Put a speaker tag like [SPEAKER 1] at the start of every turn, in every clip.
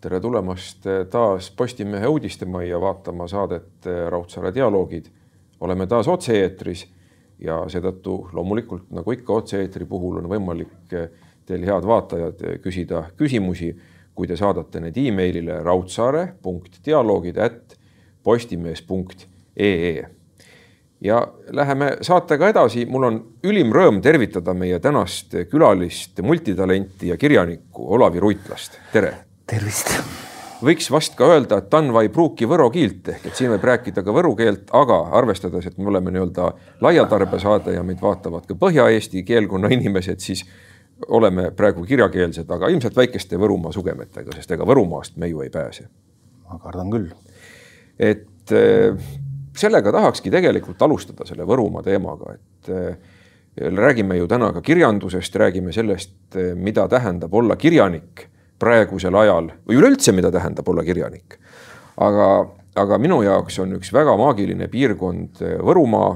[SPEAKER 1] tere tulemast taas Postimehe uudistemajja vaatama saadet Raudsaare dialoogid. oleme taas otse-eetris ja seetõttu loomulikult nagu ikka otse-eetri puhul on võimalik teil, head vaatajad, küsida küsimusi, kui te saadate need emailile raudsaare.dialoogid at postimees.ee. ja läheme saatega edasi, mul on ülim rõõm tervitada meie tänast külalist, multitalenti ja kirjanikku Olavi Ruitlast, tere
[SPEAKER 2] tervist.
[SPEAKER 1] võiks vast ka öelda, et Tanva ei pruuki võro kiilt ehk et siin võib rääkida ka võru keelt, aga arvestades, et me oleme nii-öelda laiatarbesaade ja meid vaatavad ka Põhja-Eesti keelkonna inimesed, siis oleme praegu kirjakeelsed, aga ilmselt väikeste Võrumaa sugemetega, sest ega Võrumaast me ju ei pääse.
[SPEAKER 2] ma kardan küll.
[SPEAKER 1] et eh, sellega tahakski tegelikult alustada selle Võrumaa teemaga, et eh, räägime ju täna ka kirjandusest, räägime sellest, eh, mida tähendab olla kirjanik praegusel ajal või üleüldse, mida tähendab olla kirjanik. aga, aga minu jaoks on üks väga maagiline piirkond eh, Võrumaa,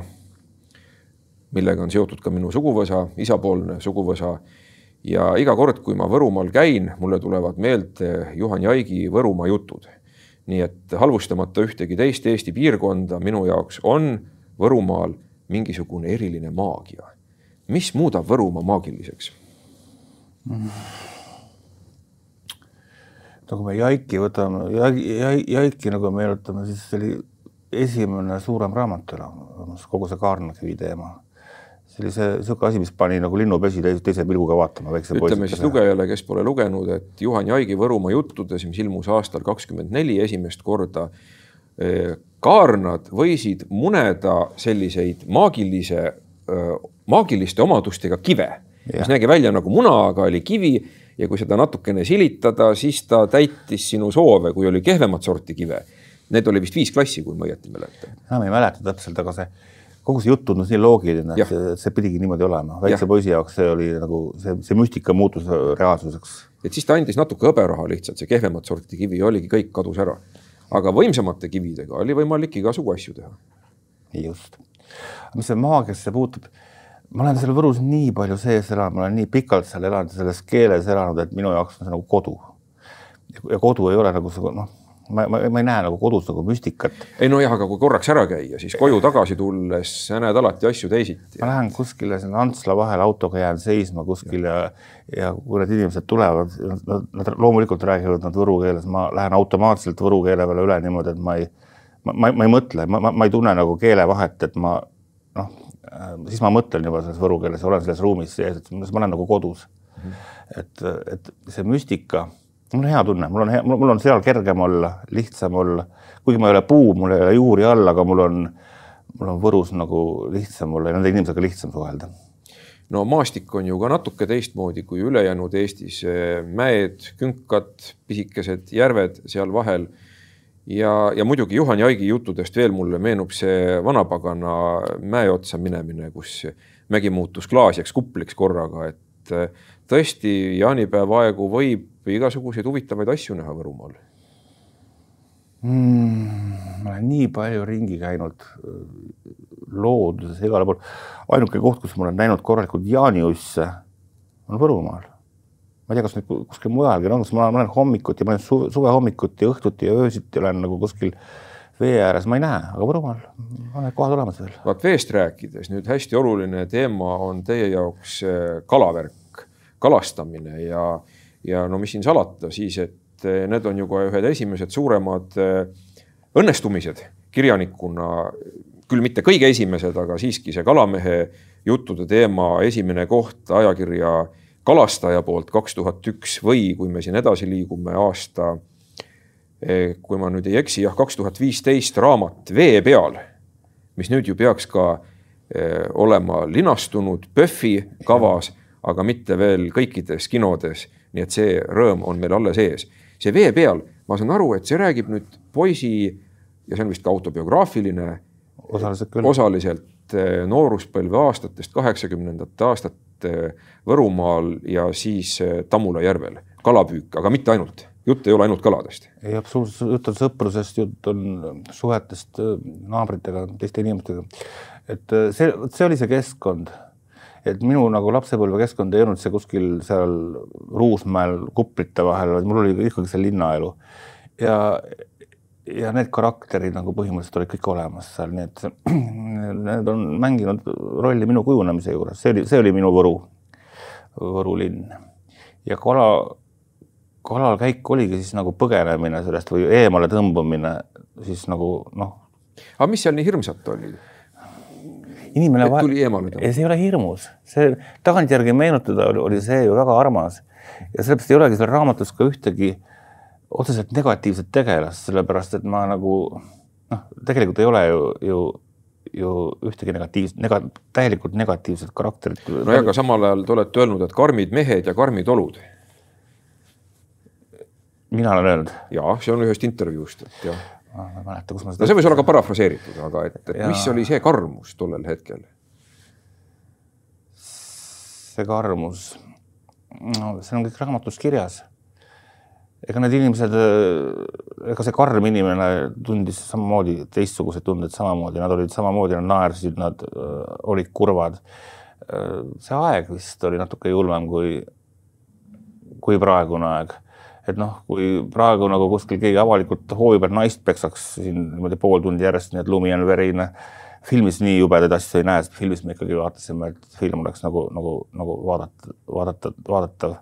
[SPEAKER 1] millega on seotud ka minu suguvõsa, isapoolne suguvõsa. ja iga kord, kui ma Võrumaal käin, mulle tulevad meelde Juhan Jaigi Võrumaa jutud. nii et halvustamata ühtegi teist Eesti piirkonda, minu jaoks on Võrumaal mingisugune eriline maagia. mis muudab Võrumaa maagiliseks mm.?
[SPEAKER 2] Nagu me Jaiki võtame, Jaiki nagu meenutame, siis see oli esimene suurem raamat enam, kogu see Kaarnakivi teema. see oli see niisugune asi, mis pani nagu linnupesi teise pilguga vaatama väikse
[SPEAKER 1] ütleme siis lugejale, kes pole lugenud, et Juhan Jaigi Võrumaa juttudes, mis ilmus aastal kakskümmend neli esimest korda, eh, kaarnad võisid muneda selliseid maagilise, maagiliste omadustega kive, mis nägi välja nagu muna, aga oli kivi ja kui seda natukene silitada, siis ta täitis sinu soove, kui oli kehvemat sorti kive. Need oli vist viis klassi, kui ma õieti mäletan.
[SPEAKER 2] enam ei mäleta täpselt, aga see kogu see jutt tundus nii loogiline, et see, see pidigi niimoodi olema. väikse ja. poisi jaoks see oli nagu see, see müstika muutus reaalsuseks.
[SPEAKER 1] et siis ta andis natuke hõberaha lihtsalt, see kehvemat sorti kivi oligi kõik kadus ära. aga võimsamate kividega oli võimalik igasugu asju teha.
[SPEAKER 2] just. mis see maagiasse puutub ma olen seal Võrus nii palju sees elanud, ma olen nii pikalt seal elanud ja selles keeles elanud, et minu jaoks on see nagu kodu. ja kodu ei ole nagu see noh, ma, ma, ma ei näe nagu kodus nagu müstikat.
[SPEAKER 1] ei nojah, aga kui korraks ära käia, siis koju tagasi tulles sa näed alati asju teisiti.
[SPEAKER 2] ma lähen kuskile sinna Antsla vahele autoga jään seisma kuskil ja, ja kui need inimesed tulevad, nad, nad loomulikult räägivad nad võru keeles, ma lähen automaatselt võru keele peale üle niimoodi, et ma ei, ma, ma, ma ei mõtle, ma, ma, ma ei tunne nagu keelevahet, et ma siis ma mõtlen juba selles võru keeles, olen selles ruumis sees, et ma olen nagu kodus mm. -hmm. et, et see müstika, mul on hea tunne, mul on hea, mul on seal kergem olla, lihtsam olla, kuigi ma ei ole puu, mul ei ole juuri all, aga mul on, mul on Võrus nagu lihtsam olla ja nende inimesega lihtsam suhelda
[SPEAKER 1] no maastik on ju ka natuke teistmoodi kui ülejäänud Eestis, mäed, künkad, pisikesed järved seal vahel ja, ja muidugi Juhan Jaigi juttudest veel mulle meenub see vanapagana mäe otsa minemine, kus mägi muutus klaasjaks kupliks korraga, et äh, tõesti jaanipäeva aegu võib igasuguseid huvitavaid asju näha Võrumaal
[SPEAKER 2] mm,. ma olen nii palju ringi käinud äh, looduses igale pool. ainuke koht, kus ma olen näinud korralikult jaaniusse, on Võrumaal ma ei tea, kas nüüd kuskil mujalgi on, kas ma olen hommikuti, ma olen suve, suve hommikuti, õhtuti ja öösiti olen nagu kuskil vee ääres, ma ei näe, aga Võrumaal on need kohad olemas veel.
[SPEAKER 1] vaat veest rääkides nüüd hästi oluline teema on teie jaoks äh, kalavärk, kalastamine ja, ja no mis siin salata siis, et äh, need on ju ka ühed esimesed suuremad äh, õnnestumised kirjanikuna, küll mitte kõige esimesed, aga siiski see kalamehe juttude teema esimene koht ajakirja kalastaja poolt kaks tuhat üks või kui me siin edasi liigume aasta, eh, kui ma nüüd ei eksi, jah, kaks tuhat viisteist raamat Vee peal, mis nüüd ju peaks ka eh, olema linastunud PÖFFi kavas, aga mitte veel kõikides kinodes. nii et see rõõm on meil alles ees. see Vee peal, ma saan aru, et see räägib nüüd poisi ja see on vist ka autobiograafiline.
[SPEAKER 2] osaliselt küll.
[SPEAKER 1] osaliselt eh, nooruspõlve aastatest, kaheksakümnendate aastate Eh, Võrumaal ja siis eh, Tammula järvel, kalapüük, aga mitte ainult, jutt ei ole ainult kaladest.
[SPEAKER 2] ei, absoluutselt, jutt on sõprusest, jutt on suhetest eh, naabritega, teiste inimestega. et see, see oli see keskkond. et minu nagu lapsepõlvekeskkond ei olnud see kuskil seal Ruusmäel kuplite vahel, vaid mul oli ikkagi see linnaelu ja ja need karakterid nagu põhimõtteliselt olid kõik olemas seal, nii et need on mänginud rolli minu kujunemise juures, see oli, see oli minu Võru, Võru linn. ja kala, kalal käik oligi siis nagu põgenemine sellest või eemale tõmbumine siis nagu noh.
[SPEAKER 1] aga mis seal nii hirmsat oli?
[SPEAKER 2] inimene
[SPEAKER 1] et tuli eemale tõmmata?
[SPEAKER 2] see ei ole hirmus, see tagantjärgi meenutada oli, oli see ju väga armas ja sellepärast ei olegi seal raamatus ka ühtegi äh, otseselt negatiivset tegelast, sellepärast et ma nagu noh, tegelikult ei ole ju, ju, ju ühtegi negatiivset, nega-, täielikult negatiivset karakterit.
[SPEAKER 1] nojah, aga samal ajal te olete öelnud, et karmid mehed ja karmid olud.
[SPEAKER 2] mina olen öelnud?
[SPEAKER 1] jaa, see on ühest intervjuust, et jah.
[SPEAKER 2] ma ei mäleta, kus ma seda.
[SPEAKER 1] no see võis olla ka parafraseeritud, aga et, et ja... mis oli see karmus tollel hetkel?
[SPEAKER 2] see karmus, no see on kõik raamatus kirjas ega need inimesed, ega see karm inimene tundis samamoodi teistsuguseid tundeid samamoodi, nad olid samamoodi, nad naersid, nad äh, olid kurvad. Äh, see aeg vist oli natuke julmem kui, kui praegune aeg. et noh, kui praegu nagu kuskil keegi avalikult hoovi peal naist peksaks siin niimoodi pool tundi järjest, nii et lumi on verine. filmis nii jubedaid asju ei näe, sest filmis me ikkagi vaatasime, et film oleks nagu, nagu, nagu vaadata, vaadata, vaadatav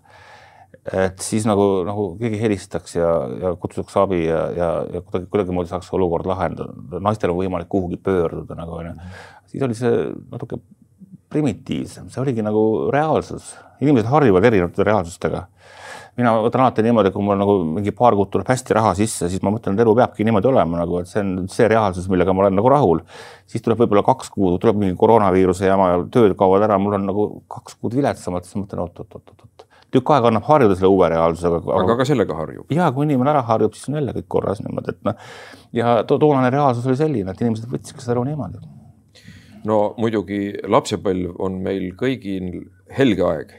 [SPEAKER 2] et siis nagu, nagu keegi helistaks ja, ja kutsuks abi ja, ja, ja kuidagi, kuidagimoodi saaks olukord lahendada. naistel on võimalik kuhugi pöörduda nagu onju. siis oli see natuke primitiivsem, see oligi nagu reaalsus, inimesed harjuvad erinevate reaalsustega. mina võtan alati niimoodi, kui mul nagu mingi paar kuud tuleb hästi raha sisse, siis ma mõtlen, et elu peabki niimoodi olema nagu, et see on see reaalsus, millega ma olen nagu rahul. siis tuleb võib-olla kaks kuud, tuleb mingi koroonaviiruse jama ja tööd kaovad ära, mul on nagu kaks kuud viletsamalt, siis mõtlen oot-oot-oot-oot tükk aega annab harjuda selle uue reaalsusega.
[SPEAKER 1] aga ka sellega harjub.
[SPEAKER 2] ja kui inimene ära harjub, siis on jälle kõik korras niimoodi, et noh. ja to toonane reaalsus oli selline, et inimesed võtsidki seda elu niimoodi.
[SPEAKER 1] no muidugi lapsepõlv on meil kõigil helge aeg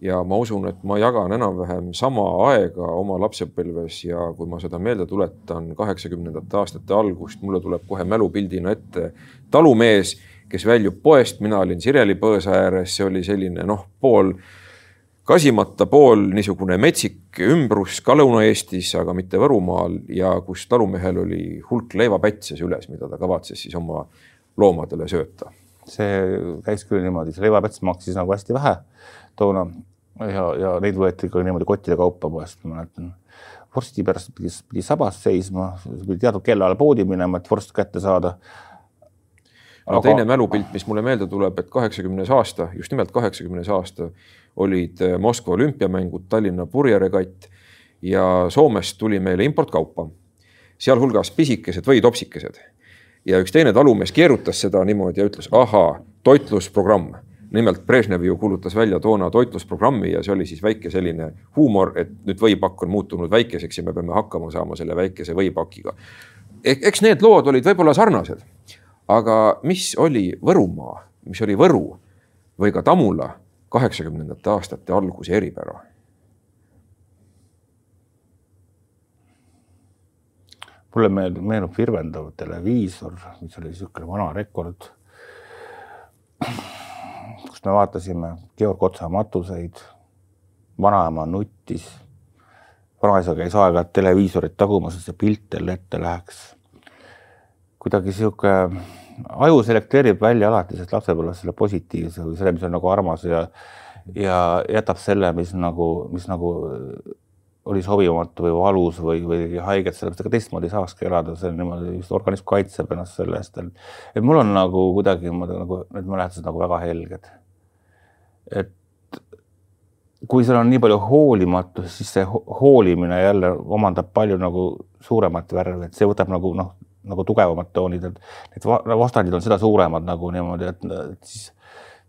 [SPEAKER 1] ja ma usun, et ma jagan enam-vähem sama aega oma lapsepõlves ja kui ma seda meelde tuletan, kaheksakümnendate aastate algust, mulle tuleb kohe mälupildina ette talumees, kes väljub poest, mina olin Sireli põõsa ääres, see oli selline noh, pool Kasimata pool niisugune metsik ümbrus ka Lõuna-Eestis, aga mitte Võrumaal ja kus talumehel oli hulk leivapätse süles, mida ta kavatses siis oma loomadele sööta.
[SPEAKER 2] see käis küll niimoodi, see leivapäts maksis nagu hästi vähe toona ja, ja neid võeti ka niimoodi kottide kaupa poest, ma mäletan. vorsti pärast pidi, pidi sabas seisma, pidi teatud kellaajal poodi minema, et vorst kätte saada
[SPEAKER 1] aga teine mälupilt, mis mulle meelde tuleb, et kaheksakümnes aasta, just nimelt kaheksakümnes aasta olid äh, Moskva olümpiamängud, Tallinna purjeregatt ja Soomest tuli meile importkaupa, sealhulgas pisikesed võitopsikesed. ja üks teine talumees keerutas seda niimoodi ja ütles, ahaa, toitlusprogramm. nimelt Brežnev ju kuulutas välja toona toitlusprogrammi ja see oli siis väike selline huumor, et nüüd võipakk on muutunud väikeseks ja me peame hakkama saama selle väikese võipakiga. eks need lood olid võib-olla sarnased, aga mis oli Võrumaa, mis oli Võru või ka Tamula kaheksakümnendate aastate alguse eripära?
[SPEAKER 2] mulle meenub, meenub virvendav televiisor, mis oli niisugune vana rekord, kus me vaatasime Georg Otsa matuseid, vanaema nuttis, vanaisa käis aeg-ajalt televiisorit tagumas, et see pilt jälle ette läheks. kuidagi niisugune aju selekteerib välja alati sellest lapsepõlvest selle positiivse või selle, mis on nagu armas ja ja jätab selle, mis nagu, mis nagu oli sobimatu või valus või, või haiget, sellepärast ega teistmoodi ei saakski elada, see on niimoodi, just organism kaitseb ennast selle eest, et mul on nagu kuidagi nagu need mälestused nagu väga helged. et kui seal on nii palju hoolimatust, siis see hoolimine jälle omandab palju nagu suuremat värvi, et see võtab nagu noh, nagu tugevamad toonid, et need vastandid on seda suuremad nagu niimoodi, et siis,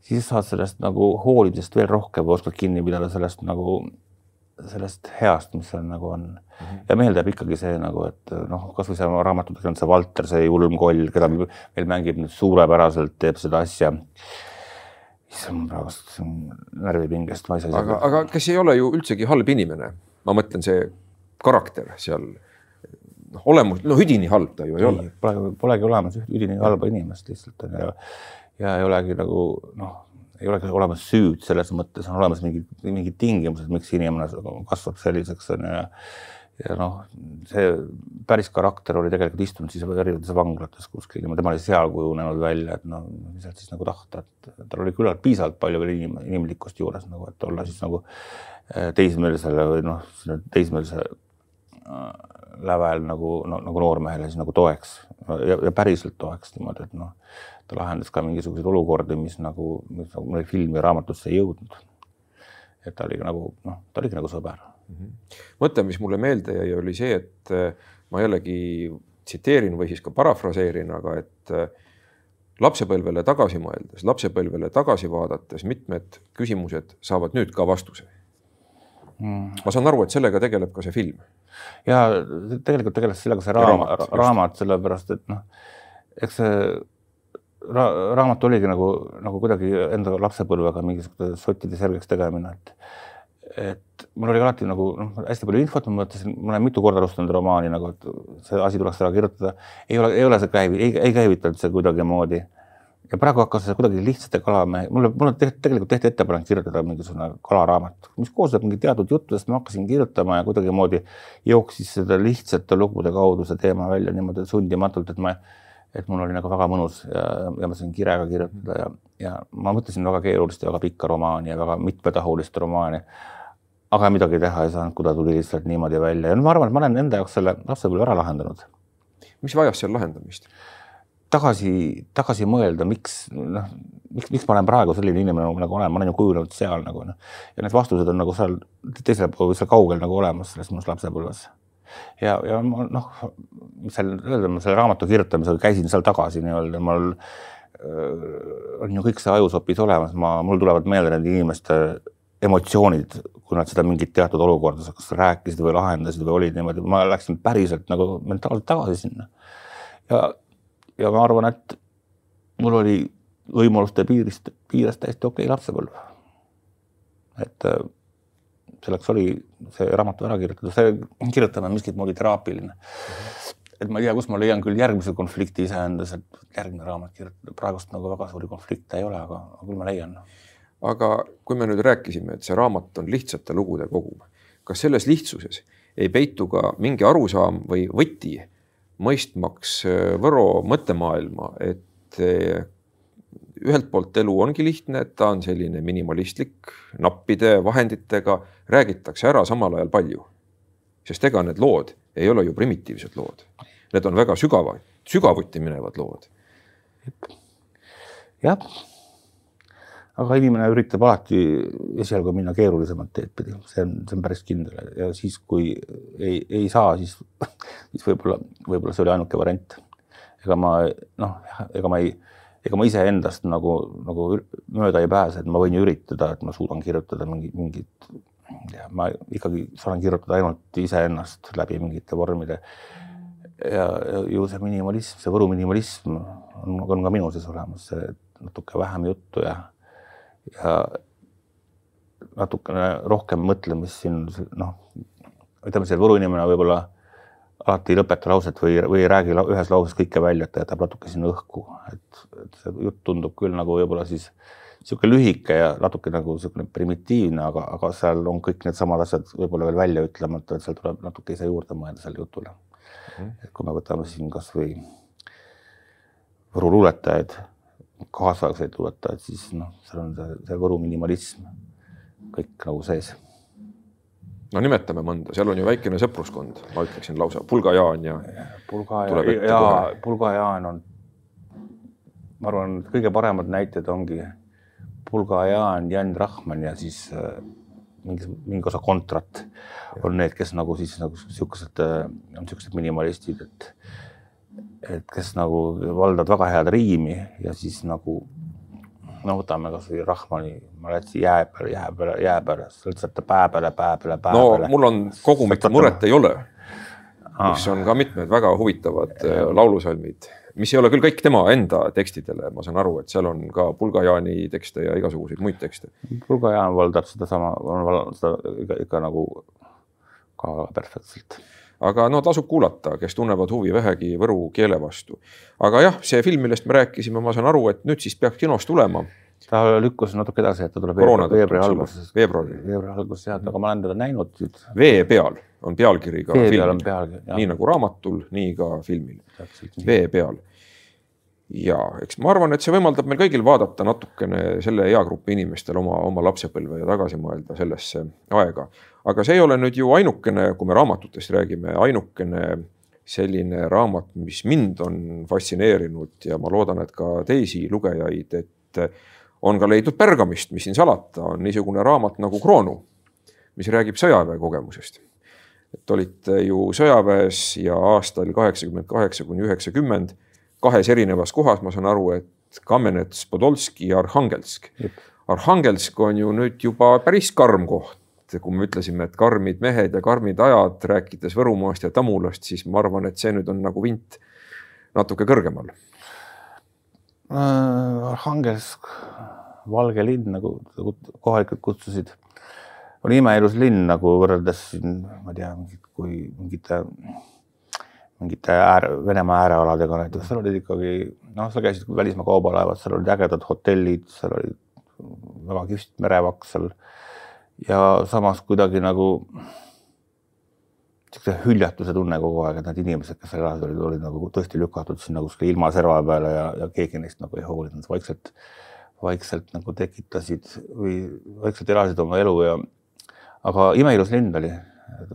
[SPEAKER 2] siis saad sellest nagu hoolimisest veel rohkem või oskad kinni pidada sellest nagu, sellest heast, mis seal nagu on mm. -hmm. ja meelde jääb ikkagi see nagu, et noh, kasvõi see raamatut on see Valter, see julm koll, keda meil mängib nüüd suurepäraselt, teeb seda asja issand, praegu närvipingest ma ei saa.
[SPEAKER 1] aga, aga kes ei ole ju üldsegi halb inimene, ma mõtlen, see karakter seal noh, olemus, no üdini halb ta ju ei, ei ole.
[SPEAKER 2] Pole, polegi olemas üdini halba inimest lihtsalt on ju ja, ja ei olegi nagu noh, ei olegi olemas süüd selles mõttes, on olemas mingid, mingid tingimused, miks inimene kasvab selliseks on ju ja ja noh, see päris karakter oli tegelikult istunud siis erinevates vanglates kuskil niimoodi, tema oli seal kujunenud välja, et noh, mis sealt siis nagu tahta, et tal oli küllalt piisavalt palju veel inim, inimlikkust juures nagu, et olla siis nagu eh, teismelisele või noh, teismelise lävel nagu no,, nagu noormehele siis nagu toeks ja, ja päriselt toeks niimoodi, et noh, ta lahendas ka mingisuguseid olukordi, mis nagu, mis nagu filmi raamatusse ei jõudnud. et ta oli nagu noh, ta oligi nagu sõber mm.
[SPEAKER 1] -hmm. mõte, mis mulle meelde jäi, oli see, et äh, ma jällegi tsiteerin või siis ka parafraseerin, aga et äh, lapsepõlvele tagasi mõeldes, lapsepõlvele tagasi vaadates mitmed küsimused saavad nüüd ka vastuse mm.. ma saan aru, et sellega tegeleb ka see film.
[SPEAKER 2] Ja tegelikult tegeles sellega see raamat, raamat, raamat, sellepärast et noh, eks see ra raamat oligi nagu, nagu kuidagi enda lapsepõlvega mingisuguse sottide selgeks tegemine, et et mul oli alati nagu noh, hästi palju infot, ma mõtlesin, ma olen mitu korda alustanud romaani nagu, et see asi tuleks ära kirjutada. ei ole, ei ole see käivi, ei, ei käivitanud see kuidagimoodi. Ja praegu hakkas see kuidagi lihtsate kalamehe, mulle, mulle tegelikult tehti ettepanek kirjutada mingisugune kalaraamat, mis koosneb mingi teatud juttudest, ma hakkasin kirjutama ja kuidagimoodi jooksis seda lihtsate lugude kaudu see teema välja niimoodi sundimatult, et ma et mul oli nagu väga mõnus ja, ja ma sain kirega kirjutada ja, ja ma mõtlesin väga keerulist ja väga pikka romaani ja väga mitmetahulist romaani aga midagi teha ei saanud, kui ta tuli lihtsalt niimoodi välja ja ma arvan, et ma olen enda jaoks selle lapsepõlve ära lahendanud.
[SPEAKER 1] mis vajas seal lahendamist?
[SPEAKER 2] Tagasi, tagasi mõelda, miks noh, miks, miks ma olen praegu selline inimene nagu olen, ma olen ju kujunenud seal nagu noh ja need vastused on nagu seal teisel pool seal kaugel nagu olemas selles mõttes lapsepõlves. ja, ja ma noh, mis seal öelda, ma selle raamatu kirjutamisel käisin seal tagasi nii-öelda, mul äh, on ju kõik see ajusopis olemas, ma, mul tulevad meelde nende inimeste emotsioonid, kui nad seda mingit teatud olukorda kas rääkisid või lahendasid või olid niimoodi, ma läksin päriselt nagu mentaalselt tagasi sinna. ja, ja ma arvan, et mul oli võimaluste piirist, piires täiesti okei okay lapsepõlv. et äh, selleks oli see raamat ära kirjutada, see kirjutamine on miskit moodi teraapiline. et ma ei tea, kus ma leian küll järgmise konflikti iseendas, et järgmine raamat kirjutada, praegust nagu väga suuri konflikte ei ole, aga küll ma leian
[SPEAKER 1] aga kui me nüüd rääkisime, et see raamat on lihtsate lugude kogum, kas selles lihtsuses ei peitu ka mingi arusaam või võti mõistmaks äh, Võro mõttemaailma, et äh, ühelt poolt elu ongi lihtne, et ta on selline minimalistlik, nappide vahenditega, räägitakse ära samal ajal palju. sest ega need lood ei ole ju primitiivsed lood. Need on väga sügava, sügavuti minevad lood.
[SPEAKER 2] jah aga inimene üritab alati esialgu minna keerulisemat teed pidi, see on, see on päris kindel ja siis, kui ei, ei saa, siis, siis võib-olla, võib-olla see oli ainuke variant. ega ma noh, ega ma ei, ega ma iseendast nagu, nagu mööda ei pääse, et ma võin ju üritada, et ma suudan kirjutada mingi, mingit, ma ikkagi saan kirjutada ainult iseennast läbi mingite vormide. ja, ja ju see minimalism, see Võru minimalism on, on ka minu sees olemas, natuke vähem juttu ja ja natukene rohkem mõtlemist siin noh, ütleme, see Võru inimene võib-olla alati ei lõpeta lauset või, või ei räägi ühes lauses kõike välja, et ta jätab natuke sinna õhku, et, et see jutt tundub küll nagu võib-olla siis niisugune lühike ja natuke nagu niisugune primitiivne, aga, aga seal on kõik needsamad asjad võib-olla veel välja ütlemata, et seal tuleb natuke ise juurde mõelda sellele jutule mm. -hmm. et kui me võtame siin kasvõi Võru luuletajaid kaasaegseid luuletajaid, siis noh, seal on see, see Võru minimalism kõik nagu sees.
[SPEAKER 1] no nimetame mõnda, seal on ju väikene sõpruskond, ma ütleksin lausa Pulga Jaan ja.
[SPEAKER 2] Pulga ja, ja Pulga Jaan on, ma arvan, kõige paremad näited ongi Pulga Jaan, Jan Rahman ja siis äh, mingi, mingi osa kontrat on need, kes nagu siis nagu siukesed, äh, on siuksed minimalistid, et et kes nagu valdavad väga head riimi ja siis nagu no võtame kasvõi Rahmani, ma läksin jää peale, jää peale, jää peale, lihtsalt pää peale, pää peale, pää
[SPEAKER 1] no, peale. mul on kogumit Muret ei ole, mis on ka mitmed väga huvitavad. Äh, laulusalmid, mis ei ole küll kõik tema enda tekstidele, ma saan aru, et seal on ka Pulga Jaani tekste ja igasuguseid muid tekste.
[SPEAKER 2] Pulga Jaan valdab sedasama, on seda ikka, ikka nagu ka perfektselt
[SPEAKER 1] aga no tasub kuulata, kes tunnevad huvi vähegi võru keele vastu. aga jah, see film, millest me rääkisime, ma saan aru, et nüüd siis peaks kinos tulema.
[SPEAKER 2] ta lükkus natuke edasi, et ta tuleb veebruari alguses.
[SPEAKER 1] Veebruari.
[SPEAKER 2] veebruari alguses jah, aga ma olen teda näinud nüüd.
[SPEAKER 1] vee peal on pealkiri ka
[SPEAKER 2] vee peal on pealkiri.
[SPEAKER 1] nii nagu raamatul, nii ka filmil, vee peal. Ja eks ma arvan, et see võimaldab meil kõigil vaadata natukene selle eagrupi inimestel oma, oma lapsepõlve ja tagasi mõelda sellesse aega. aga see ei ole nüüd ju ainukene, kui me raamatutest räägime, ainukene selline raamat, mis mind on fascineerinud ja ma loodan, et ka teisi lugejaid, et on ka leidnud pärgamist, mis siin salata, on niisugune raamat nagu Kroonu, mis räägib sõjaväe kogemusest et olite ju sõjaväes ja aastal kaheksakümmend kaheksa kuni üheksakümmend kahes erinevas kohas, ma saan aru, et Kamenets, Podolski ja Arhangelsk. Arhangelsk on ju nüüd juba päris karm koht, kui me ütlesime, et karmid mehed ja karmid ajad, rääkides Võrumaast ja Tamulast, siis ma arvan, et see nüüd on nagu vint natuke kõrgemal.
[SPEAKER 2] Äh, Arhangelsk, valge linn, nagu kohalikud kutsusid, on imeilus linn nagu võrreldes siin, ma ei tea, kui mingite, mingite ääre, Venemaa äärealadega näiteks, seal olid ikkagi noh, seal käisid välismaa kaubalaevad, seal olid ägedad hotellid, seal olid väga kihvt merevaks seal. Ja samas kuidagi nagu niisugune hüljatuse tunne kogu aeg, et need inimesed, kes seal elasid, olid, olid nagu tõesti lükatud sinna kuskile ilmaserva peale ja, ja keegi neist nagu ei hoolinud, vaikselt, vaikselt nagu tekitasid või vaikselt elasid oma elu ja aga imeilus linn oli,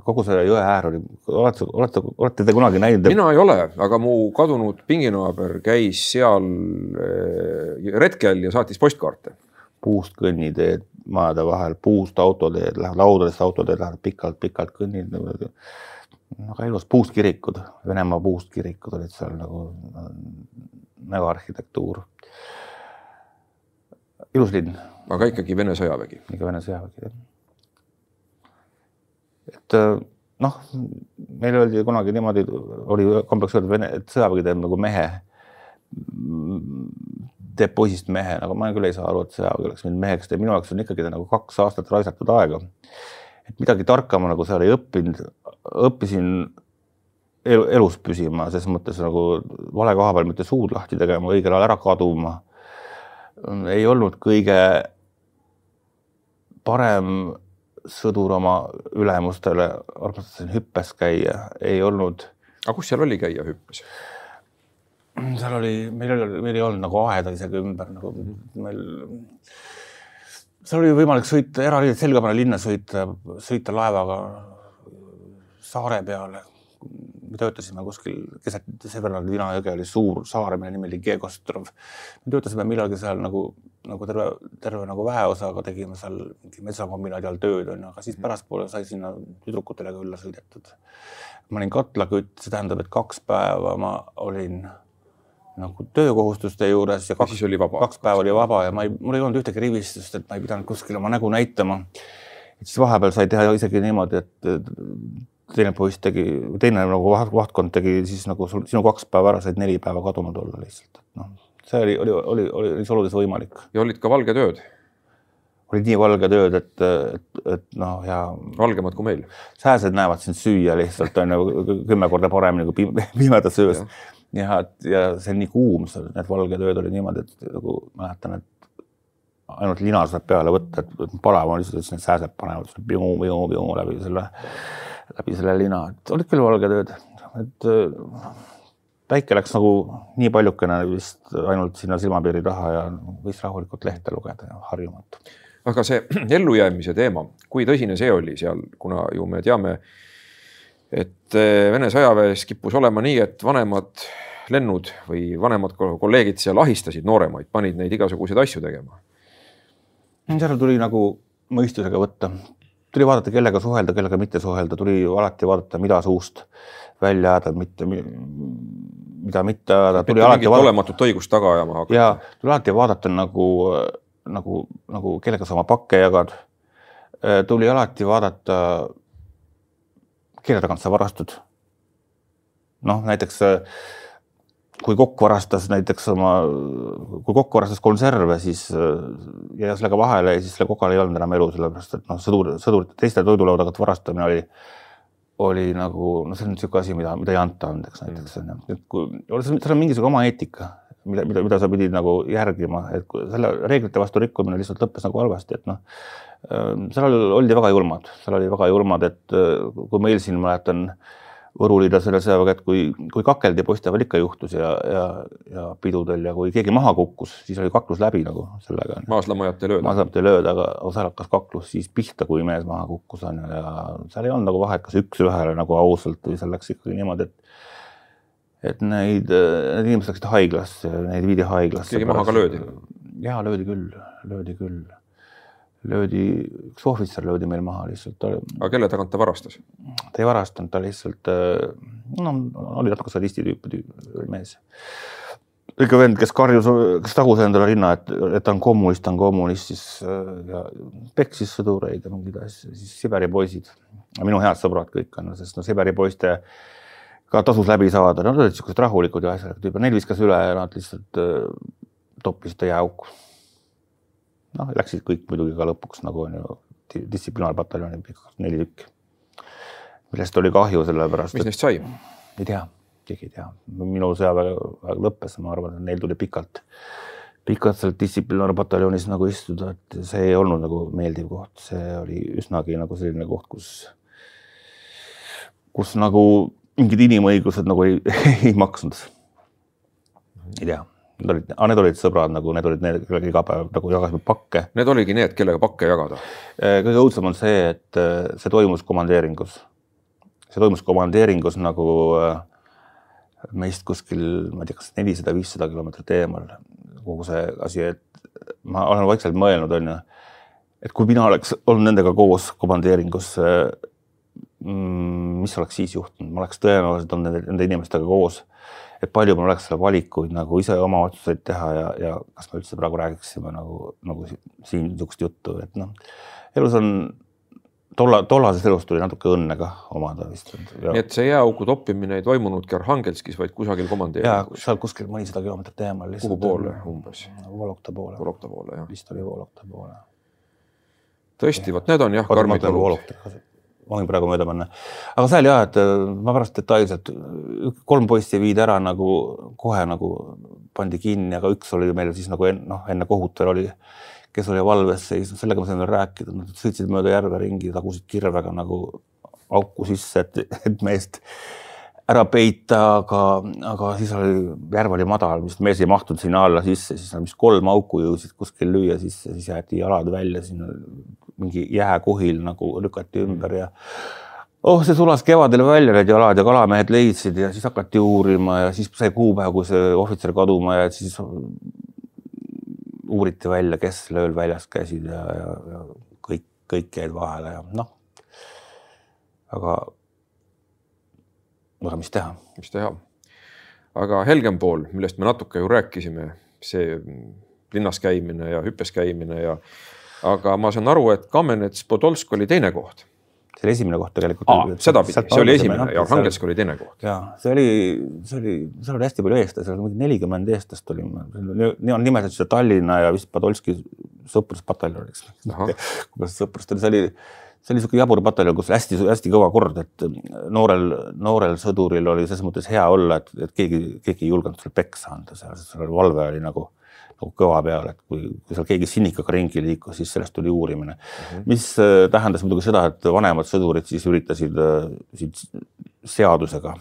[SPEAKER 2] kogu see jõe äär oli, olete, olete, olete te kunagi näinud?
[SPEAKER 1] mina ei ole, aga mu kadunud pinginaaber käis seal eh, retkel ja saatis postkaarte.
[SPEAKER 2] puust kõnniteed majade vahel, puust autoteed, lähevad laudadest autoteed, lähevad pikalt-pikalt kõnnid väga ilus, puust kirikud, Venemaa puust kirikud olid seal nagu megaarhitektuur. ilus linn,
[SPEAKER 1] aga ikkagi Vene sõjavägi.
[SPEAKER 2] ikka Vene sõjavägi jah. Et äh, noh, meil öeldi kunagi niimoodi, oli kombeks öelda, Vene, et sõjavägi teeb nagu mehe teeb poisist mehe, aga ma küll ei saa aru, et sõjavägi oleks mind meheks teinud, minu jaoks on ikkagi nagu kaks aastat raisatud aega. et midagi tarka ma nagu seal ei õppinud, õppisin elu, elus püsima, ses mõttes nagu vale koha peal mitte suud lahti tegema, õigel ajal ära kaduma. ei olnud kõige parem sõdur oma ülemustele, armastasin hüppes käia, ei olnud
[SPEAKER 1] aga kus seal oli käia hüppes?
[SPEAKER 2] seal oli, meil oli, meil ei olnud nagu aeda isegi ümber nagu meil. seal oli võimalik sõita eraliinid selga panna linna sõita, sõita laevaga saare peale. Me töötasime kuskil keset Severnali-Vina jõge oli suur saar, mille nimi oli Gegostrov. me töötasime millalgi seal nagu, nagu terve, terve nagu väeosaga tegime seal mingi metsakombinaadi all tööd onju, aga siis pärastpoole sai sinna tüdrukutele külla sõidetud. ma olin katlakütt, see tähendab, et kaks päeva ma olin nagu töökohustuste juures ja kaks kaks päeva oli vaba ja ma ei, mul ei olnud ühtegi rivistust, et ma ei pidanud kuskil oma nägu näitama. siis vahepeal sai teha isegi niimoodi, et teine poiss tegi, teine nagu vaht- vahtkond tegi siis nagu sul, sinu kaks päeva ära, said neli päeva kadunud olla lihtsalt, et noh, see oli, oli, oli, oli neis oludes võimalik.
[SPEAKER 1] ja olid ka valged ööd,
[SPEAKER 2] olid nii valged ööd, et, et, et noh, ja
[SPEAKER 1] valgemad kui meil.
[SPEAKER 2] sääsed näevad sind süüa lihtsalt on ju kümme korda paremini kui pim- pimedas öös. ja, ja see on nii kuum need valged ööd olid niimoodi, et nagu mäletan, et ainult lina saab peale võtta, et palav on lihtsalt, et need sääsed panevad piu, piu, piu läbi selle, läbi selle lina, et olid küll valged ööd, et äh, päike läks nagu nii paljukene vist ainult sinna silmapiiri taha ja võis rahulikult lehte lugeda ja harjumatu.
[SPEAKER 1] aga see ellujäämise teema, kui tõsine see oli seal, kuna ju me teame, et eh, Vene sõjaväes kippus olema nii, et vanemad lennud või vanemad ko- kolleegid seal ahistasid nooremaid, panid neid igasuguseid asju tegema.
[SPEAKER 2] seal tuli nagu mõistusega võtta, tuli vaadata, kellega suhelda, kellega mitte suhelda, tuli alati vaadata, mida suust välja ajada, mitte, mida mitte ajada, tuli alati vaadata
[SPEAKER 1] olematut õigust taga ajama hakata.
[SPEAKER 2] ja tuli alati vaadata nagu, nagu, nagu kellega sa oma pakke jagad. tuli alati vaadata, kelle tagant sa varastud. noh, näiteks kui kokk varastas näiteks oma, kui kokk varastas konserve, siis ja sellega vahele, siis sellel kokal ei olnud enam elu, sellepärast et noh, sõdur, sõdurite teiste toidulaua tagant varastamine oli, oli nagu noh, see on niisugune asi, mida, mida ei anta andeks näiteks on ju, et kui seal on mingisugune oma eetika, mida, mida, mida sa pidid nagu järgima, et selle reeglite vastu rikkumine lihtsalt lõppes nagu halvasti, et noh, seal oldi väga julmad, seal oli väga julmad, et kui meil siin mäletan Võruliida selle sõjaväega, et kui, kui kakeldi poistepäeval ikka juhtus ja, ja, ja pidudel ja kui keegi maha kukkus, siis oli kaklus läbi nagu sellega.
[SPEAKER 1] maaslamajat ei lööda.
[SPEAKER 2] maaslamajat ei lööda, aga seal hakkas kaklus siis pihta, kui mees maha kukkus on ju ja seal ei olnud nagu vahet, kas üks-ühele nagu ausalt või seal läks ikkagi niimoodi, et et neid, need inimesed läksid haiglasse, neid viidi haiglasse.
[SPEAKER 1] keegi maha ka löödi?
[SPEAKER 2] jaa, löödi küll, löödi küll. Löödi, üks ohvitser löödi meil maha lihtsalt.
[SPEAKER 1] aga kelle tagant ta varastas?
[SPEAKER 2] ta ei varastanud, ta lihtsalt, no oli natuke sadisti tüüpi mees. ikka vend, kes karjus, kes tagus endale rinna, et, et ta on kommunist, ta on kommunist, siis ja peksis sõdureid ja mingeid asju, siis Siberi poisid. minu head sõbrad kõik on, sest no Siberi poiste ka tasus läbi saada, nad olid siuksed rahulikud ja asjalikud neil viskas üle ja nad lihtsalt äh, toppisid ta jääauku. Noh, läksid kõik muidugi ka lõpuks nagu on ju distsiplinaarpataljoni neli tükki, millest oli kahju, sellepärast.
[SPEAKER 1] mis neist sai?
[SPEAKER 2] ei tea, keegi ei tea, minu sõjaväe lõppes, ma arvan, et neil tuli pikalt, pikalt seal distsiplinaarpataljonis nagu istuda, et see ei olnud nagu meeldiv koht, see oli üsnagi nagu selline koht, kus, kus nagu mingid inimõigused nagu ei, ei maksnud. ei tea, need olid, need olid sõbrad nagu, need olid need, kellega iga päev nagu jagasime pakke.
[SPEAKER 1] Need oligi need, kellega pakke jagada?
[SPEAKER 2] Äh, kõige õudsem on see, et äh, see toimus komandeeringus. see toimus komandeeringus nagu äh, meist kuskil, ma ei tea, kas nelisada, viissada kilomeetrit eemal kogu see asi, et ma olen vaikselt mõelnud, on ju, et kui mina oleks olnud nendega koos komandeeringus Mm, mis oleks siis juhtunud, ma oleks tõenäoliselt olnud nende, nende inimestega koos. Et palju mul oleks seal valikuid nagu ise oma otsuseid teha ja, ja kas me üldse praegu räägiksime nagu, nagu siin niisugust juttu, et noh, elus on tolla, tollases elus tuli natuke õnne ka omada vist.
[SPEAKER 1] nii et see jääaugu toppimine ei toimunudki Arhangelskis, vaid kusagil komandeeringus?
[SPEAKER 2] seal kuskil mõnisada kilomeetrit eemal.
[SPEAKER 1] kuhu poole umbes?
[SPEAKER 2] Volokta poole.
[SPEAKER 1] Volokta poole, jah.
[SPEAKER 2] vist oli Volokta poole.
[SPEAKER 1] tõesti, vot need on jah karmid olud
[SPEAKER 2] ma võin praegu mööda panna. aga seal jah, et äh, ma pärast detailselt, kolm poissi viidi ära nagu kohe nagu pandi kinni, aga üks oli meil siis nagu enne, noh, enne kohut veel oli, kes oli valves sellega ma sain veel rääkida, nad sõitsid mööda järve ringi, tagusid kirvega nagu auku sisse, et, et meest ära peita, aga, aga siis oli, järv oli madal, vist mees ei mahtunud sinna alla sisse, siis nad vist kolm auku jõudsid kuskil lüüa sisse, siis jäeti jalad välja sinna mingi jääkuhil nagu lükati ümber ja oh, see sulas kevadel välja need jalad ja kalamehed leidsid ja siis hakati uurima ja siis sai kuupäev, kui see ohvitser kaduma jäi, siis uuriti välja, kes ööl väljas käisid ja, ja, ja kõik, kõik jäid vahele ja noh. aga aga mis teha?
[SPEAKER 1] mis teha? aga helgem pool, millest me natuke ju rääkisime, see linnas käimine ja hüppes käimine ja aga ma saan aru, et Kamenets-Podolsk oli teine koht
[SPEAKER 2] see oli esimene koht tegelikult.
[SPEAKER 1] sedapidi, see oli esimene ja Arhangelsk oli teine koht.
[SPEAKER 2] ja see oli, see oli, seal oli hästi palju eestlasi, seal oli nelikümmend eestlast oli, on nimetatud seda Tallinna ja vist Podolski sõpruspataljoniks. kuidas sõprust oli, see oli see oli niisugune jabur pataljon, kus hästi-hästi kõva kord, et noorel, noorel sõduril oli selles mõttes hea olla, et, et keegi, keegi ei julgenud sulle peksa anda seal, seal valve oli nagu, nagu kõva peal, et kui, kui seal keegi sinnikaga ringi liikus, siis sellest tuli uurimine mm. -hmm. mis äh, tähendas muidugi seda, et vanemad sõdurid siis üritasid äh, siit seadusega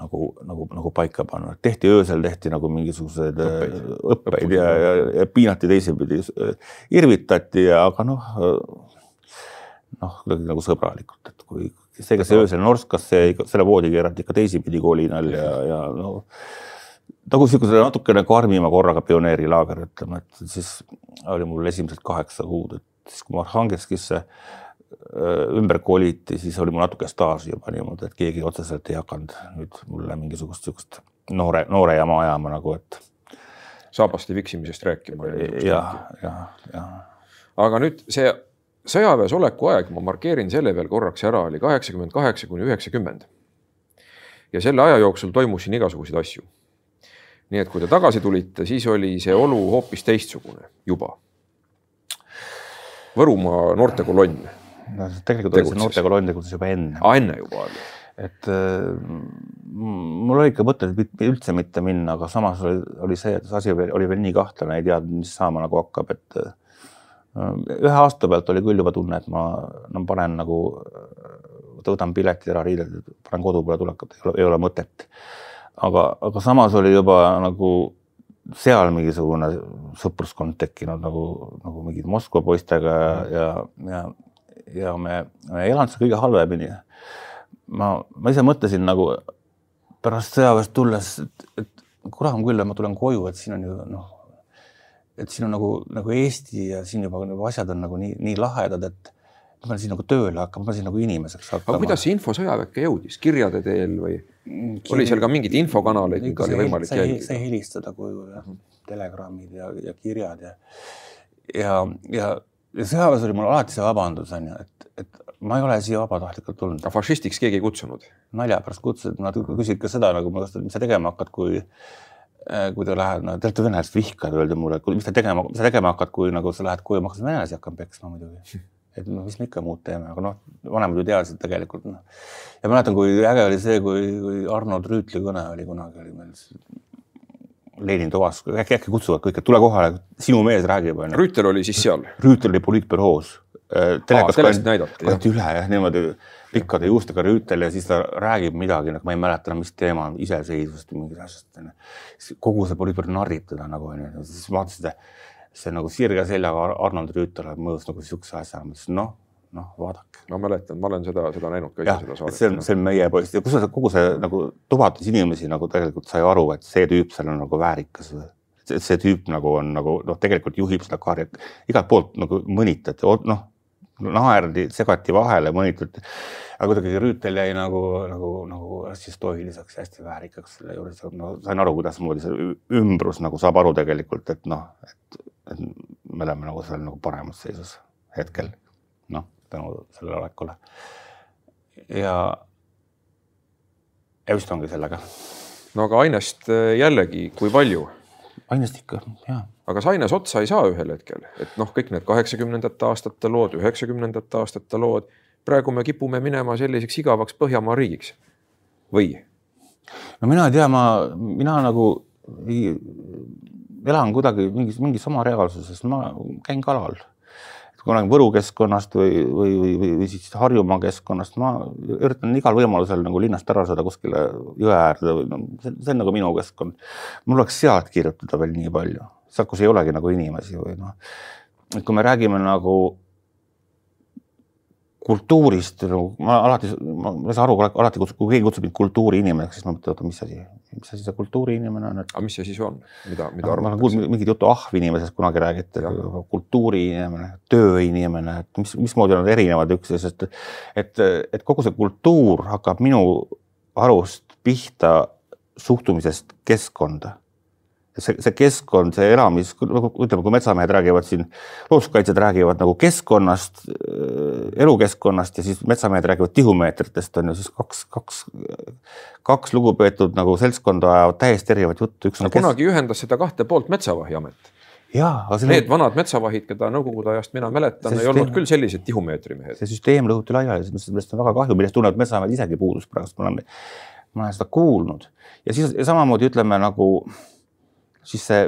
[SPEAKER 2] nagu, nagu, nagu paika panna, tehti öösel, tehti nagu mingisuguseid äh, õppeid, õppeid ja, ja, ja piinati teisipidi, irvitati, aga noh noh, kuidagi nagu sõbralikult, et kui see, kes öösel norskas, see, selle voodi keerati ikka teisipidi kolinal ja, ja no nagu niisuguse natukene karmima korraga pioneerilaager, ütleme, et siis oli mul esimesed kaheksa kuud, et siis kui ma Arhangelskisse ümber koliti, siis oli mul natuke staaži juba niimoodi, et keegi otseselt ei hakanud nüüd mulle mingisugust niisugust noore, noore jama ajama nagu, et.
[SPEAKER 1] saabaste viksimisest rääkima.
[SPEAKER 2] ja, ja, ja.
[SPEAKER 1] aga nüüd see sõjaväes oleku aeg, ma markeerin selle veel korraks ära, oli kaheksakümmend kaheksa kuni üheksakümmend. ja selle aja jooksul toimus siin igasuguseid asju. Nii et kui te tagasi tulite, siis oli see olu hoopis teistsugune juba. Võrumaa noortekolonn.
[SPEAKER 2] no tegelikult oli see noortekolonn tegutses juba enne.
[SPEAKER 1] enne juba oli
[SPEAKER 2] et äh, mul oli ikka mõte üldse mitte minna, aga samas oli, oli see, et see asi oli veel nii kahtlane, ei teadnud, mis saama nagu hakkab, et äh, ühe aasta pealt oli küll juba tunne, et ma no panen nagu, võtan piletid ära, riided, panen kodu peale tulekut, ei ole mõtet. Aga, aga samas oli juba nagu seal mingisugune sõpruskond tekkinud nagu, nagu mingid Moskva poistega ja, ja, ja me, me ei elanud seal kõige halvemini. ma, ma ise mõtlesin nagu pärast sõjaväest tulles, et, et kurat küll, ma tulen koju, et siin on ju noh, et siin on nagu, nagu Eesti ja siin juba nagu asjad on nagu nii, nii lahedad, et ma pean siin nagu tööle hakkama, ma pean siin nagu inimeseks hakkama.
[SPEAKER 1] aga kuidas see info sõjaväkke jõudis, kirjade teel või Kirj... oli seal ka mingeid infokanaleid, mida oli võimalik jälgida?
[SPEAKER 2] sai helistada, kui telegrammid ja, ja kirjad ja ja, ja, ja sõjaväes oli mul alati see vabandus on ju, et, et ma ei ole siia vabatahtlikult tulnud.
[SPEAKER 1] aga fašistiks keegi ei kutsunud?
[SPEAKER 2] nalja pärast kutsusid, nad küsisid ka seda nagu, mis sa tegema hakkad, kui äh, kui te lähed, no te olete venelased vihkajad, öeldi mulle, mis te tegema, mis sa tegema hakkad, kui nagu sa lähed koju, ma hakkasin venelasi hakkama peksma muidugi. et noh, mis me ikka muud teeme, aga noh, vanemad ju teadsid tegelikult noh. ja mäletan, kui äge oli see, kui, kui Arnold Rüütli kõne oli kunagi oli meil Lenin tuvas, äkki, äkki kutsuvad kõik, et tule kohale, sinu mees räägib.
[SPEAKER 1] Rüütel oli siis seal?
[SPEAKER 2] Rüütel oli poliitbüroos.
[SPEAKER 1] Äh, telekas kanti,
[SPEAKER 2] üle jah, niimoodi pikkade juustega Rüütel ja siis ta räägib midagi, nagu ma ei mäleta enam, mis teema, iseseisvust või mingist asjast. kogu see poliitbüroo narrib teda nagu onju, siis vaatasin, see nagu sirge seljaga Arnold Rüütel mõjus nagu siukse asja, ma ütlesin noh noh, vaadake.
[SPEAKER 1] ma mäletan, ma olen seda, seda näinud ka
[SPEAKER 2] ise seda saadet. see on, see on meie poiss ja kusjuures kogu see nagu tubatis inimesi nagu tegelikult sai aru, et see tüüp seal on nagu väärikas. see, see tüüp nagu on nagu noh, tegelikult juhib seda karjat, igalt poolt nagu mõnitati, noh, naerdi, segati vahele, mõnitati. aga kuidagi Rüütel jäi nagu, nagu, nagu hästi stoiliseks, hästi väärikaks selle juures, no sain aru, kuidasmoodi see ümbrus nagu saab aru tegelikult, et noh, et, et me oleme nagu seal nagu paremas seisus hetkel, noh tänu sellele olekule. ja, ja vist ongi sellega.
[SPEAKER 1] no aga ainest äh, jällegi, kui palju?
[SPEAKER 2] ainest ikka, ja.
[SPEAKER 1] aga kas aines otsa ei saa ühel hetkel, et noh, kõik need kaheksakümnendate aastate lood, üheksakümnendate aastate lood, praegu me kipume minema selliseks igavaks Põhjamaa riigiks või?
[SPEAKER 2] no mina ei tea, ma, mina nagu ei, elan kuidagi mingis, mingis oma reaalsuses, ma käin kalal. Kui räägin Võru keskkonnast või, või, või, või, või siis Harjumaa keskkonnast, ma üritan igal võimalusel nagu linnast ära saada kuskile jõe äärde või no see, see on nagu minu keskkond. mul oleks sealt kirjutada veel nii palju, sealt, kus ei olegi nagu inimesi või noh, et kui me räägime nagu kultuurist nagu ma alati, ma ei saa aru, alati kutsub, kui keegi kutsub mind kultuuriinimeseks, siis ma mõtlen, oota, mis asi, mis asi see kultuuriinimene on et....
[SPEAKER 1] aga mis see siis on, mida, mida
[SPEAKER 2] arvatakse? ma olen kuulnud mingit juttu ahvinimesest kunagi räägiti, kultuuriinimene, tööinimene, et mis, mismoodi nad erinevad üksteisest, et, et kogu see kultuur hakkab minu arust pihta suhtumisest keskkonda see, see keskkond, see elamis, nagu ütleme, kui metsamehed räägivad siin, looduskaitsjad räägivad nagu keskkonnast, elukeskkonnast ja siis metsamehed räägivad tihumeetritest on ju siis kaks, kaks, kaks lugupeetud nagu seltskonda ajavad täiesti erinevat juttu.
[SPEAKER 1] Kunagi kes... ühendas seda kahte poolt Metsavahiamet. aga selle... Need vanad metsavahid, keda nõukogude ajast mina mäletan, ei süsteem... olnud küll sellised tihumeetri mehed.
[SPEAKER 2] see süsteem lõhuti laiali, sellest on väga kahju, millest tunnevad metsamehed isegi puudust praegu, ma olen, ma olen seda kuulnud ja siis ja samamoodi ütleme nagu siis see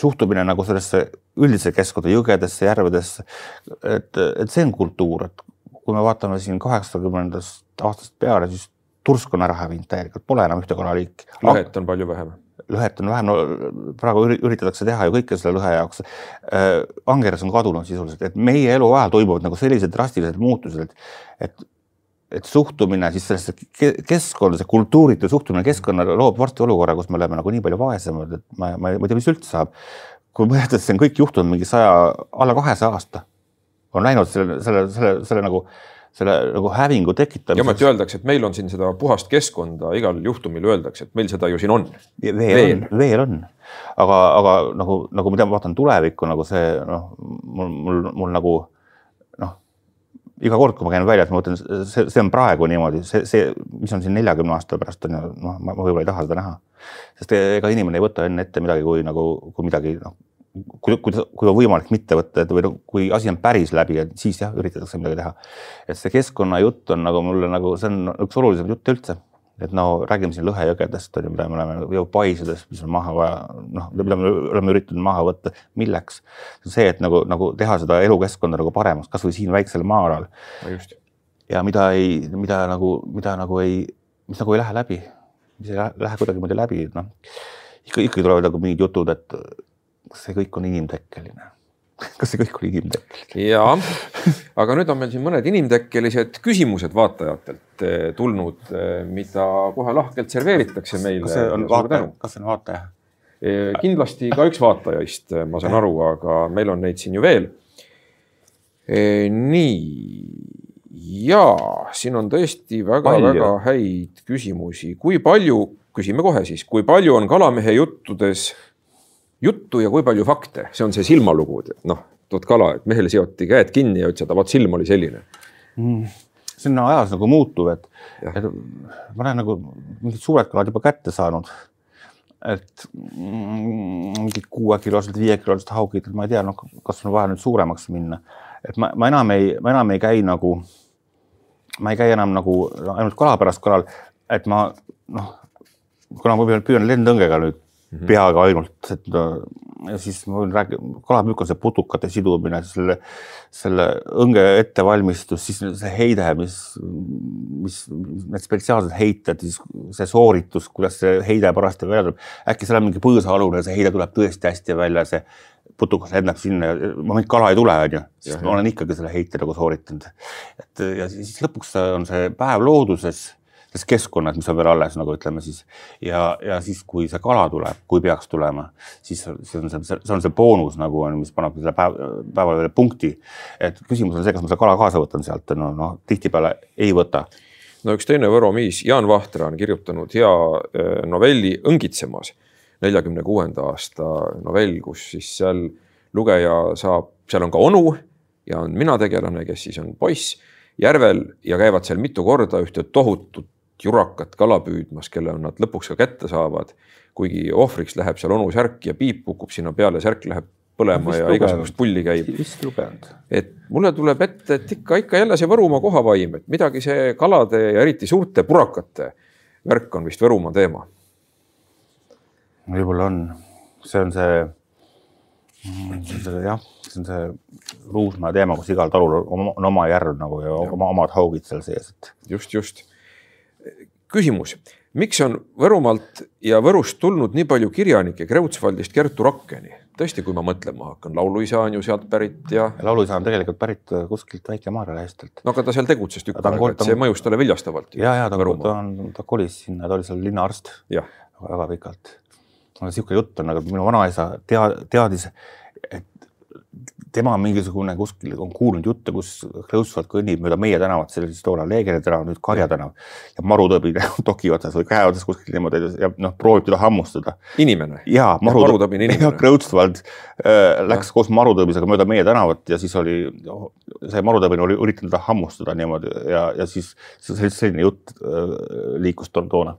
[SPEAKER 2] suhtumine nagu sellesse üldise keskkonda, jõgedesse, järvedesse, et, et see on kultuur, et kui me vaatame siin kaheksakümnendast aastast peale, siis tursk on ära hävinud täielikult, pole enam ühte kalaliiki.
[SPEAKER 1] lõhet on palju vähem.
[SPEAKER 2] lõhet on vähem, no praegu üritatakse teha ju kõike selle lõhe jaoks äh,. angeres on kadunud sisuliselt, et meie eluajal toimuvad nagu sellised drastilised muutused, et, et suhtumine siis sellesse keskkonda, see kultuuritu suhtumine keskkonna loob varsti olukorra, kus me oleme nagu nii palju vaesemad, et ma, ma, ma ei tea, mis üldse saab. kui mõelda, et see on kõik juhtunud mingi saja, alla kahesaja aasta, on läinud selle, selle, selle, selle nagu selle nagu hävingu tekitamiseks.
[SPEAKER 1] ja ometi öeldakse, et meil on siin seda puhast keskkonda, igal juhtumil öeldakse, et meil seda ju siin on.
[SPEAKER 2] veel, veel veel on, aga, aga nagu, nagu ma tean, vaatan tulevikku nagu see noh, mul, mul, mul nagu iga kord, kui ma käin väljas, ma mõtlen, see, see on praegu niimoodi, see, see, mis on siin neljakümne aasta pärast on ju, noh, ma võib-olla ei taha seda näha. sest ega inimene ei võta enne ette midagi, kui nagu, kui midagi noh, kui, kui, kui on võimalik mitte võtta, et või noh, kui asi on päris läbi, et siis jah, üritatakse midagi teha. et see keskkonnajutt on nagu mulle nagu, see on üks olulisem jutt üldse et no räägime siin lõhejõgedest on ju, mida me oleme või paisidest, mis on maha vaja, noh, mida me oleme üritanud maha võtta, milleks? see, et nagu, nagu teha seda elukeskkonda nagu paremaks, kasvõi siin väiksel maa-alal. ja mida ei, mida nagu, mida nagu ei, mis nagu ei lähe läbi, mis ei lähe, lähe kuidagimoodi läbi, noh. ikka, ikkagi tulevad nagu mingid jutud, et see kõik on inimtekkeline kas see kõik oli inimtekkeline?
[SPEAKER 1] ja, aga nüüd on meil siin mõned inimtekkelised küsimused vaatajatelt eh, tulnud, eh, mida kohe lahkelt serveeritakse meile.
[SPEAKER 2] kas see on vaataja, kas see on vaataja?
[SPEAKER 1] Eh, kindlasti ka üks vaatajaist, ma saan aru, aga meil on neid siin ju veel. nii ja siin on tõesti väga-väga häid küsimusi, kui palju, küsime kohe siis, kui palju on kalamehe juttudes juttu ja kui palju fakte, see on see silmalugu, noh, tood kala, et mehel seoti käed kinni ja ütles, et vaat silm oli selline.
[SPEAKER 2] Mm.. see on ajas nagu muutuv, et, et ma olen nagu mingid suured kalad juba kätte saanud. et mingid kuuekilosed, viiekilosed haugid, ma ei tea, noh, kas on vaja nüüd suuremaks minna, et ma, ma enam ei, ma enam ei käi nagu, ma ei käi enam nagu ainult kala pärast kalal, et ma noh, kuna ma püüan lendõngega nüüd Mhm. peaga ainult, et ja siis ma võin rääkida, kalapüük on see putukate sidumine, selle, selle õnge ettevalmistus, siis see heide, mis, mis need spetsiaalsed heited, siis see sooritus, kuidas see heide parajasti välja tuleb. äkki seal on mingi põõsaalune, see heide tuleb tõesti hästi välja, see putukas lendab sinna ja moment kala ei tule, onju, siis ma olen ikkagi selle heite nagu sooritanud. et ja siis lõpuks on see päev looduses selles keskkonnas, mis on veel alles, nagu ütleme siis. ja, ja siis, kui see kala tuleb, kui peaks tulema, siis see on see, see on see boonus nagu on, mis paneb selle päev, päevale punkti. et küsimus on see, kas ma selle kala kaasa võtan sealt, no noh, tihtipeale ei võta
[SPEAKER 1] no üks teine Võro miis, Jaan Vahtra on kirjutanud hea äh, novelli Õngitsemas, neljakümne kuuenda aasta novell, kus siis seal lugeja saab, seal on ka onu ja on mina tegelane, kes siis on poiss järvel ja käivad seal mitu korda ühte tohutut jurakat kala püüdmas, kelle nad lõpuks ka kätte saavad. kuigi ohvriks läheb seal onu särk ja piip kukub sinna peale, särk läheb põlema ja igasugust pulli käib.
[SPEAKER 2] vist lugenud.
[SPEAKER 1] et mulle tuleb ette, et ikka, ikka jälle see Võrumaa kohavaim, et midagi see kalade ja eriti suurte purakate värk on vist Võrumaa teema.
[SPEAKER 2] võib-olla on, see on see, see jah, see on see Ruusmaa teema, kus igal talul on oma järv nagu ja, ja. oma omad haugid seal sees, et.
[SPEAKER 1] just, just küsimus, miks on Võrumaalt ja Võrust tulnud nii palju kirjanikke Kreutzwaldist Kertu Rakkeni? tõesti, kui ma mõtlema hakkan, lauluisa on ju sealt pärit ja.
[SPEAKER 2] lauluisa on tegelikult pärit äh, kuskilt Väike-Maarja lehestelt.
[SPEAKER 1] no aga ta seal tegutses tükk aega, et see mõjus talle viljastavalt.
[SPEAKER 2] ja, ja ta, ta on, ta kolis sinna, ta oli seal linnaarst väga pikalt. niisugune jutt on, aga minu vanaisa tea-, teadis, et tema mingisugune kuskil on kuulnud jutte, kus Kreutzwald kõnnib mööda meie tänavat, see oli siis toona Leegeri tänav, nüüd Karja tänav ja marutõbi toki otsas või käe otsas kuskil niimoodi ja noh, proovib teda hammustada.
[SPEAKER 1] inimene?
[SPEAKER 2] ja marutõbi on inimene. Kreutzwald äh, läks ja. koos marutõbisega mööda meie tänavat ja siis oli, see marutõbine oli üritanud teda hammustada niimoodi ja, ja siis selline jutt äh, liikus toona.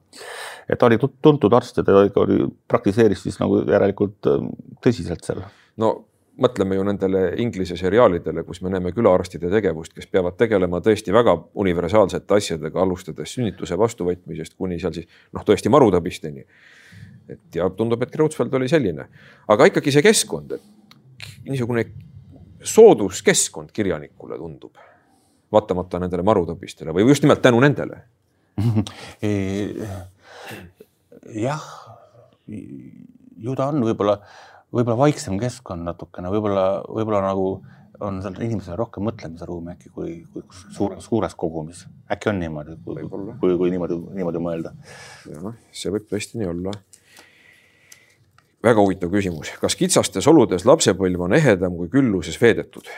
[SPEAKER 2] et ta oli tuntud arst ja ta oli, praktiseeris siis nagu järelikult äh, tõsiselt seal.
[SPEAKER 1] no mõtleme ju nendele Inglise seriaalidele, kus me näeme külaarstide tegevust, kes peavad tegelema tõesti väga universaalsete asjadega, alustades sünnituse vastuvõtmisest kuni seal siis noh, tõesti marutõbisteni. et ja tundub, et Kreutzwald oli selline, aga ikkagi see keskkond, et niisugune sooduskeskkond kirjanikule tundub, vaatamata nendele marutõbistele või just nimelt tänu nendele
[SPEAKER 2] jah, ju ta on võib-olla võib-olla vaiksem keskkond natukene, võib-olla, võib-olla nagu on seal inimesel rohkem mõtlemisruumi äkki kui, kui suures, suures kogumis. äkki on niimoodi, kui, kui, kui niimoodi, niimoodi mõelda.
[SPEAKER 1] jah, see võib tõesti nii olla. väga huvitav küsimus, kas kitsastes oludes lapsepõlv on ehedam kui külluses veedetud?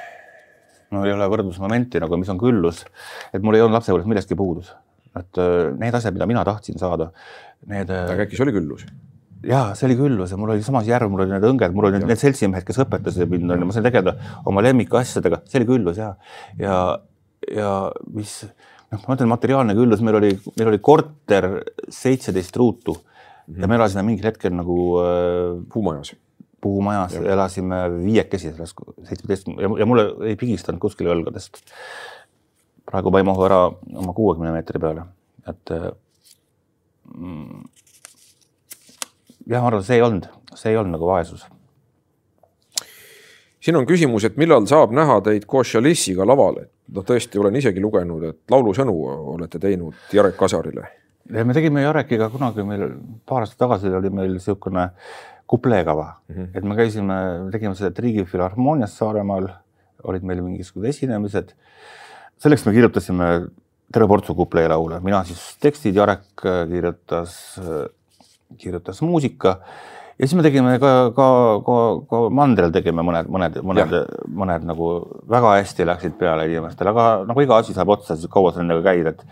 [SPEAKER 2] no ei ole võrdlusmomenti nagu, mis on küllus, et mul ei olnud lapsepõlves millestki puudus, et äh, need asjad, mida mina tahtsin saada, need.
[SPEAKER 1] aga äkki see oli küllus?
[SPEAKER 2] Ja see oli küllus ja mul oli samas järv, mul olid need õnged, mul olid need seltsimehed, kes õpetasid mind, onju, ma sain tegeleda oma lemmikasjadega, see oli küllus ja, ja, ja mis, noh, ma ütlen materiaalne küllus, meil oli, meil oli korter seitseteist ruutu mm -hmm. ja me elasime mingil hetkel nagu
[SPEAKER 1] äh,. puumajas.
[SPEAKER 2] puumajas, elasime viiekesi selles seitsmeteist ja, ja mulle ei pigistanud kuskile õlgadest. praegu ma ei mahu ära oma kuuekümne meetri peale, et mm, jah, ma arvan, see ei olnud, see ei olnud nagu vaesus
[SPEAKER 1] siin on küsimus, et millal saab näha teid koos Chalice'iga laval, et noh, tõesti olen isegi lugenud, et laulusõnu olete teinud Jarek Kasarile.
[SPEAKER 2] me tegime Jarekiga kunagi meil paar aastat tagasi oli meil niisugune kupleekava mm, -hmm. et me käisime, tegime seda Riigifilharmoonias Saaremaal, olid meil mingisugused esinemised. selleks me kirjutasime terve portsu kupleelaule, mina siis tekstid, Jarek kirjutas, kirjutas muusika ja siis me tegime ka, ka, ka, ka mandril tegime mõned, mõned, mõned, mõned nagu väga hästi läksid peale inimestele, aga nagu iga asi saab otsa, siis kaua sa nendega käid, et.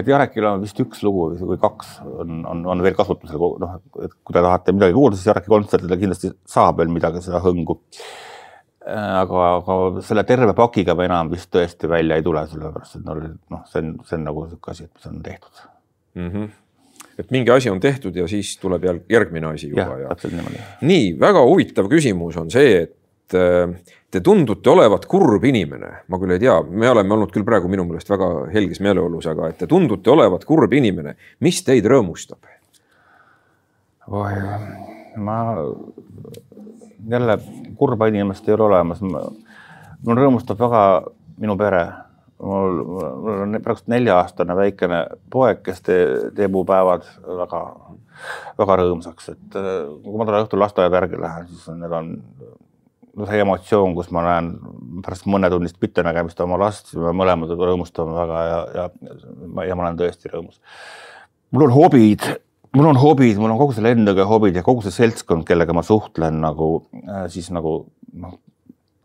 [SPEAKER 2] et Jarekil on vist üks lugu või kaks on, on, on veel kasutusel, noh, et kui te tahate midagi kuulda, siis Jareki kontsertidel kindlasti saab veel midagi seda hõngu. aga, aga selle terve pakiga me enam vist tõesti välja ei tule, sellepärast et noh, see on, see on nagu sihuke asi, et mis on tehtud
[SPEAKER 1] mm. -hmm et mingi asi on tehtud ja siis tuleb järg, järgmine asi juba.
[SPEAKER 2] ja., niimoodi.
[SPEAKER 1] nii, väga huvitav küsimus on see, et äh, te tundute olevat kurb inimene, ma küll ei tea, me oleme olnud küll praegu minu meelest väga helges meeleolus, aga et te tundute olevat kurb inimene, mis teid rõõmustab?
[SPEAKER 2] oi, ma jälle kurba inimest ei ole olemas. mul rõõmustab väga minu pere mul, mul on praegu nelja-aastane väikene poeg, kes te, teeb mu päevad väga, väga rõõmsaks, et äh, kui ma talle õhtul lasteaeda järgi lähen, siis on, need on see emotsioon, kus ma näen pärast mõnetunnist mittenägemist oma last, me mõlemad rõõmustame väga ja, ja, ja ma olen tõesti rõõmus. mul on hobid, mul on hobid, mul on kogu see lennuga hobid ja kogu see seltskond, kellega ma suhtlen nagu äh, siis nagu noh,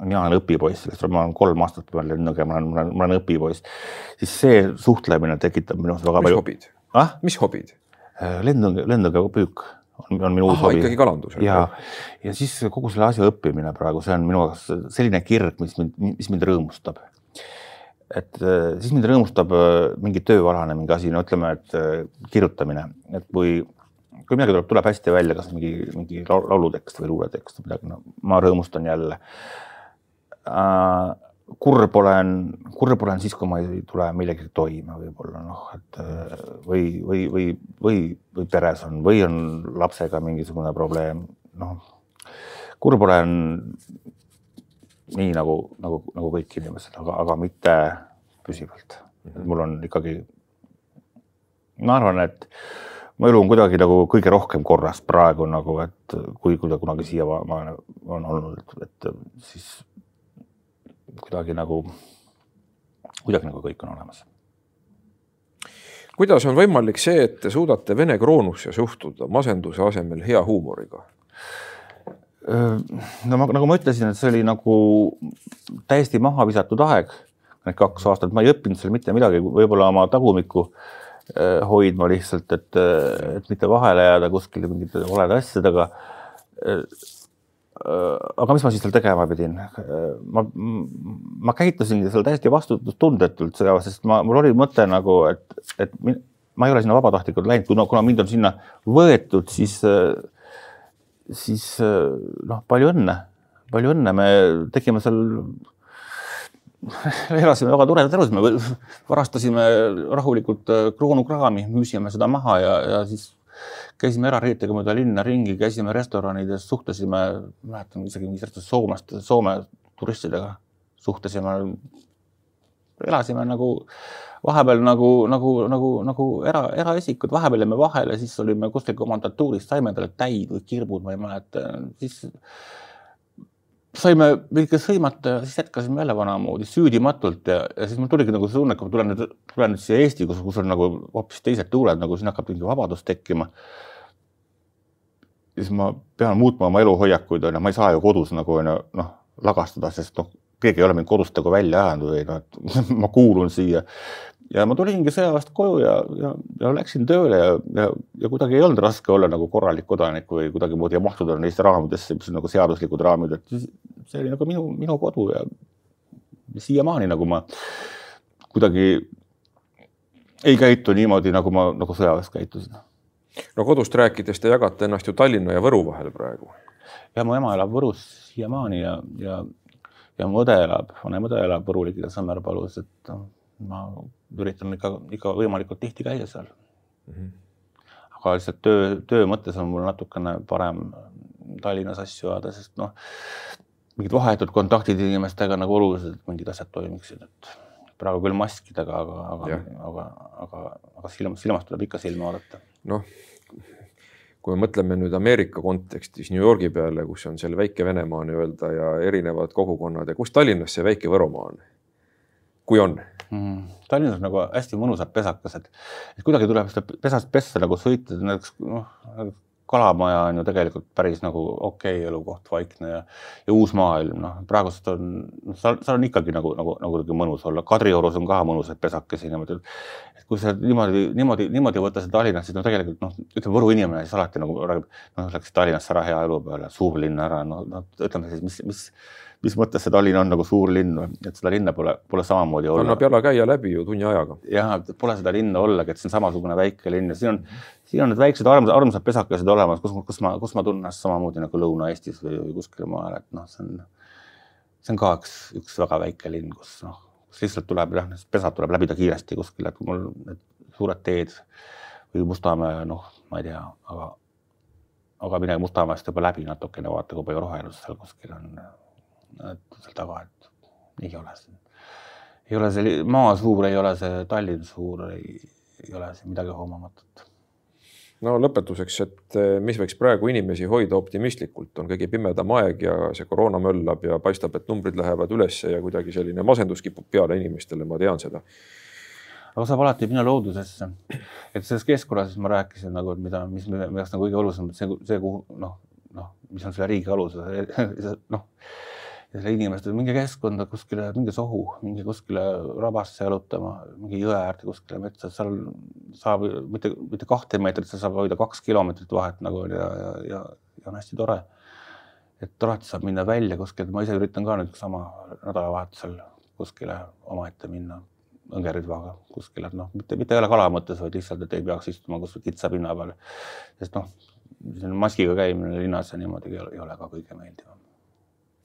[SPEAKER 2] mina olen õpipoiss, sellest ma olen kolm aastat peal lennuga, ma olen, ma olen, ma olen õpipoiss, siis see suhtlemine tekitab minus väga
[SPEAKER 1] mis
[SPEAKER 2] palju.
[SPEAKER 1] hobid
[SPEAKER 2] ah??
[SPEAKER 1] mis hobid?
[SPEAKER 2] Äh, lennuga, lennuga püük on, on minu uus
[SPEAKER 1] hobi. ikkagi kalandus.
[SPEAKER 2] ja, ja siis kogu selle asja õppimine praegu, see on minu jaoks selline kirg, mis mind, mis mind rõõmustab. et äh, siis mind rõõmustab äh, mingi tööalane mingi asi, no ütleme, et kirjutamine, et kui kui midagi tuleb, tuleb hästi välja, kas mingi, mingi laulutekst või luuletekst või midagi, no ma rõõmustan jälle äh, kurb olen, kurb olen siis, kui ma ei tule millegagi toime, võib-olla noh, et äh, või, või, või, või, või peres on või on lapsega mingisugune probleem, noh. kurb olen nii nagu, nagu, nagu kõik inimesed, aga, aga mitte püsivalt. mul on ikkagi, ma arvan, et mu elu on kuidagi nagu kõige rohkem korras praegu nagu, et kui, kui ta kunagi siiamaani on olnud, et siis kuidagi nagu, kuidagi nagu kõik on olemas.
[SPEAKER 1] kuidas on võimalik see, et te suudate Vene kroonusse suhtuda masenduse asemel hea huumoriga?
[SPEAKER 2] no ma, nagu ma ütlesin, et see oli nagu täiesti maha visatud aeg, need kaks aastat, ma ei õppinud seal mitte midagi, võib-olla oma tagumikku hoidma lihtsalt, et, et mitte vahele jääda kuskile mingite valede asjadega aga mis ma siis seal tegema pidin? Äh, ma, ma käitusingi seal täiesti vastutustundetult, sest ma, mul oli mõte nagu, et, et ma ei ole sinna vabatahtlikult läinud, kuna, kuna mind on sinna võetud, siis, siis noh, palju õnne, palju õnne, me tegime seal elasime väga toredat elu, me varastasime rahulikult kroonokraami, müüsime seda maha ja, ja siis käisime erareetega mööda linna ringi, käisime restoranides, suhtlesime, mäletan isegi mingist Soomest, Soome turistidega suhtlesime. elasime nagu vahepeal nagu, nagu, nagu, nagu era, eraisikud, vahepeal jäime vahele, siis olime kuskil komandatuuris, saime endale täid või kirbud, ma ei mäleta, siis saime veidi sõimata ja siis jätkasime jälle vanamoodi süüdimatult ja, ja siis mul tuligi nagu see tunne, et kui ma tulen nüüd, tulen nüüd siia Eesti, kus, kus on nagu hoopis teised tuuled, nagu siin hakkab mingi vabadus tekkima. siis ma pean muutma oma eluhoiakuid, onju, ma ei saa ju kodus nagu onju noh, lagastada, sest noh, keegi ei ole mind kodust nagu välja ajanud või noh, et ma kuulun siia ja ma tulingi sõjaväest koju ja, ja, ja läksin tööle ja, ja, ja kuidagi ei olnud raske olla nagu korralik kodanik või kuidagimoodi mahtuda neisse raamidesse, mis on nagu seaduslikud raamid, et see oli nagu minu, minu kodu ja siiamaani nagu ma kuidagi ei käitu niimoodi, nagu ma nagu sõjaväes käitusin.
[SPEAKER 1] no kodust rääkides te jagate ennast ju Tallinna ja Võru vahel praegu
[SPEAKER 2] ja mu ema elab Võrus siiamaani ja, ja, ja mu õde elab, vanem õde elab Võru ligidal Sõmmerpalus, et noh, ma üritan ikka, ikka võimalikult tihti käia seal mm. -hmm. aga lihtsalt töö, töö mõttes on mul natukene parem Tallinnas asju ajada, sest noh, mingid vahetud kontaktid inimestega nagu olulised, et mingid asjad toimiksid, et praegu küll maskidega, aga, aga, aga, aga, aga silmas, silmas tuleb ikka silma vaadata.
[SPEAKER 1] noh, kui me mõtleme nüüd Ameerika kontekstis New Yorgi peale, kus on seal väike Venemaa nii-öelda ja erinevad kogukonnad ja kus Tallinnas see väike Võrumaa on? Kui on
[SPEAKER 2] mm,? Tallinnas nagu hästi mõnusad pesakesed, et kuidagi tuleb seda pesast pessa nagu sõita, näiteks noh, kalamaja on ju tegelikult päris nagu okei okay elukoht, vaikne ja, ja uus maailm, noh, praegust on, noh, seal, seal on ikkagi nagu, nagu, nagu kuidagi mõnus olla. Kadriorus on ka mõnusaid pesakesi niimoodi. et kui sa niimoodi, niimoodi, niimoodi võtta seda Tallinnast, siis no tegelikult noh, ütleme Võru inimene siis alati nagu räägib, noh, läks Tallinnasse ära hea elu peale, suurlinna ära, no, no ütleme siis, mis, mis mis mõttes see Tallinn on nagu suur linn, et seda linna pole, pole samamoodi olla.
[SPEAKER 1] annab jalakäija läbi ju tunni ajaga.
[SPEAKER 2] jah, pole seda linna ollagi, et see on samasugune väike linn ja siin on, siin on need väiksed armsad, armsad pesakesed olemas, kus, kus ma, kus ma tunnen ennast samamoodi nagu Lõuna-Eestis või, või kuskil maal, et noh, see on, see on ka üks, üks väga väike linn, kus noh, kus lihtsalt tuleb jah, pesad tuleb läbida kiiresti kuskile, et mul need suured teed või Mustamäe, noh, ma ei tea, aga aga midagi Mustamäest juba läbi natukene, vaata, kui palju rohelust seal kuskil on seal taga, et ei ole see, ei ole see maa suur, ei ole see Tallinn suur, ei, ole siin midagi hoomamatut.
[SPEAKER 1] no lõpetuseks, et eh, mis võiks praegu inimesi hoida optimistlikult, on kõige pimedam aeg ja see koroona möllab ja paistab, et numbrid lähevad ülesse ja kuidagi selline masendus kipub peale inimestele, ma tean seda
[SPEAKER 2] aga saab alati minna loodusesse. et selles keskkonnas ma rääkisin nagu, et mida, mis minu jaoks nagu kõige olulisem, see, see, kuhu noh, noh, mis on selle riigi alus, noh ja selle inimeste, minge keskkonda kuskile, minge sohu, minge kuskile rabasse jalutama, minge jõe äärde kuskile metsa, seal saab mitte, mitte kahte meetrit, seal saab hoida kaks kilomeetrit vahet nagu ja, ja, ja, ja on hästi tore. et alati saab minna välja kuskilt, ma ise üritan ka nüüd sama nädalavahetusel kuskile omaette minna õngeribvaga kuskile, et noh, mitte, mitte ei ole kala mõttes, vaid lihtsalt, et ei peaks istuma kuskil kitsa pinna peal. sest noh, maskiga käimine linnas ja niimoodi ei ole, ei ole ka kõige meeldivam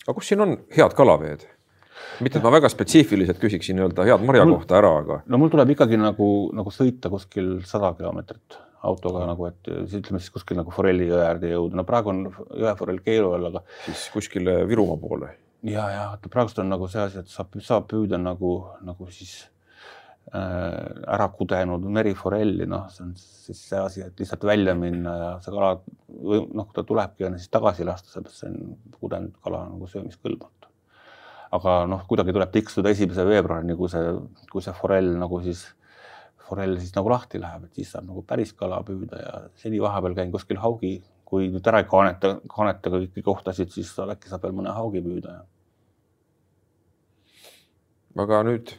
[SPEAKER 1] aga kus siin on head kalaveed? mitte, et ma väga spetsiifiliselt küsiksin nii-öelda head marja mul, kohta ära, aga.
[SPEAKER 2] no mul tuleb ikkagi nagu, nagu sõita kuskil sada kilomeetrit autoga nagu, et ütleme siis kuskil nagu forelli jõe äärde jõuda, no praegu on jõeforell keelu all, aga.
[SPEAKER 1] siis kuskile Virumaa poole.
[SPEAKER 2] ja, ja praegust on nagu see asi, et saab, saab püüda nagu, nagu siis ära kudenud meriforelli, noh, see on siis see asi, et lihtsalt välja minna ja see kala või noh, kui ta tulebki, on siis tagasi lasta, sellepärast see on kudenud kala nagu söömiskõlbmatu. aga noh, kuidagi tuleb tiksuda esimese veebruarini, kui see, kui see forell nagu siis, forell siis nagu lahti läheb, et siis saab nagu päris kala püüda ja seni vahepeal käin kuskil haugi, kui nüüd ära ei kaaneta, kaaneta kõiki kohtasid, siis äkki saab veel mõne haugi püüda.
[SPEAKER 1] aga nüüd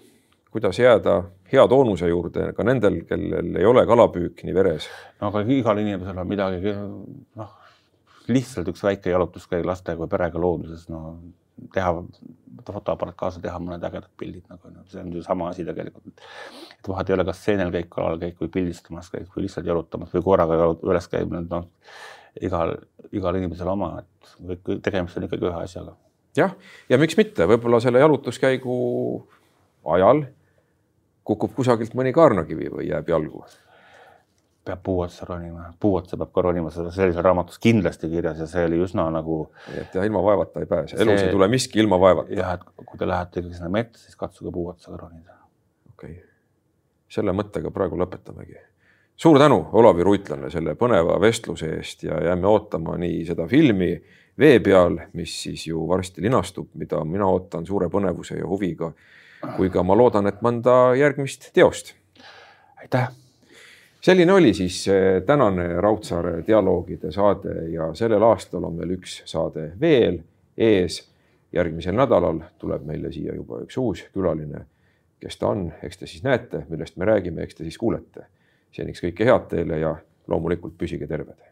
[SPEAKER 1] kuidas jääda hea toonuse juurde ka nendel, kellel ei ole kalapüük nii veres?
[SPEAKER 2] no aga igal inimesel on midagi, noh, lihtsalt üks väike jalutuskäik lastega või perega looduses, no teha, fotoaparaat kaasa, teha mõned ägedad pildid nagu, no see on ju sama asi tegelikult. et vahet ei ole, kas seenel käik, kalal käik või pildistamas käik või lihtsalt jalutamas või koeraga üles käimine, noh igal, igal inimesel oma, et kõik tegemist on ikkagi ühe asjaga.
[SPEAKER 1] jah, ja miks mitte, võib-olla selle jalutuskäigu ajal kukub kusagilt mõni kaarnakivi või jääb jalgu?
[SPEAKER 2] peab puu otsa ronima, puu otsa peab ka ronima, seda seal raamatus kindlasti kirjas ja see oli üsna nagu.
[SPEAKER 1] et ja ilma vaevata ei pääse, elus see... ei tule miski ilma vaevata.
[SPEAKER 2] jah, et kui te lähete ikkagi sinna metsa, siis katsuge puu otsa ronida.
[SPEAKER 1] okei okay., selle mõttega praegu lõpetamegi. suur tänu, Olavi Ruitlane, selle põneva vestluse eest ja jääme ootama nii seda filmi vee peal, mis siis ju varsti linastub, mida mina ootan suure põnevuse ja huviga kui ka ma loodan, et mõnda järgmist teost.
[SPEAKER 2] aitäh.
[SPEAKER 1] selline oli siis eh, tänane Raudsaare dialoogide saade ja sellel aastal on veel üks saade veel ees. järgmisel nädalal tuleb meile siia juba üks uus külaline. kes ta on, eks te siis näete, millest me räägime, eks te siis kuulete. seniks kõike head teile ja loomulikult püsige terved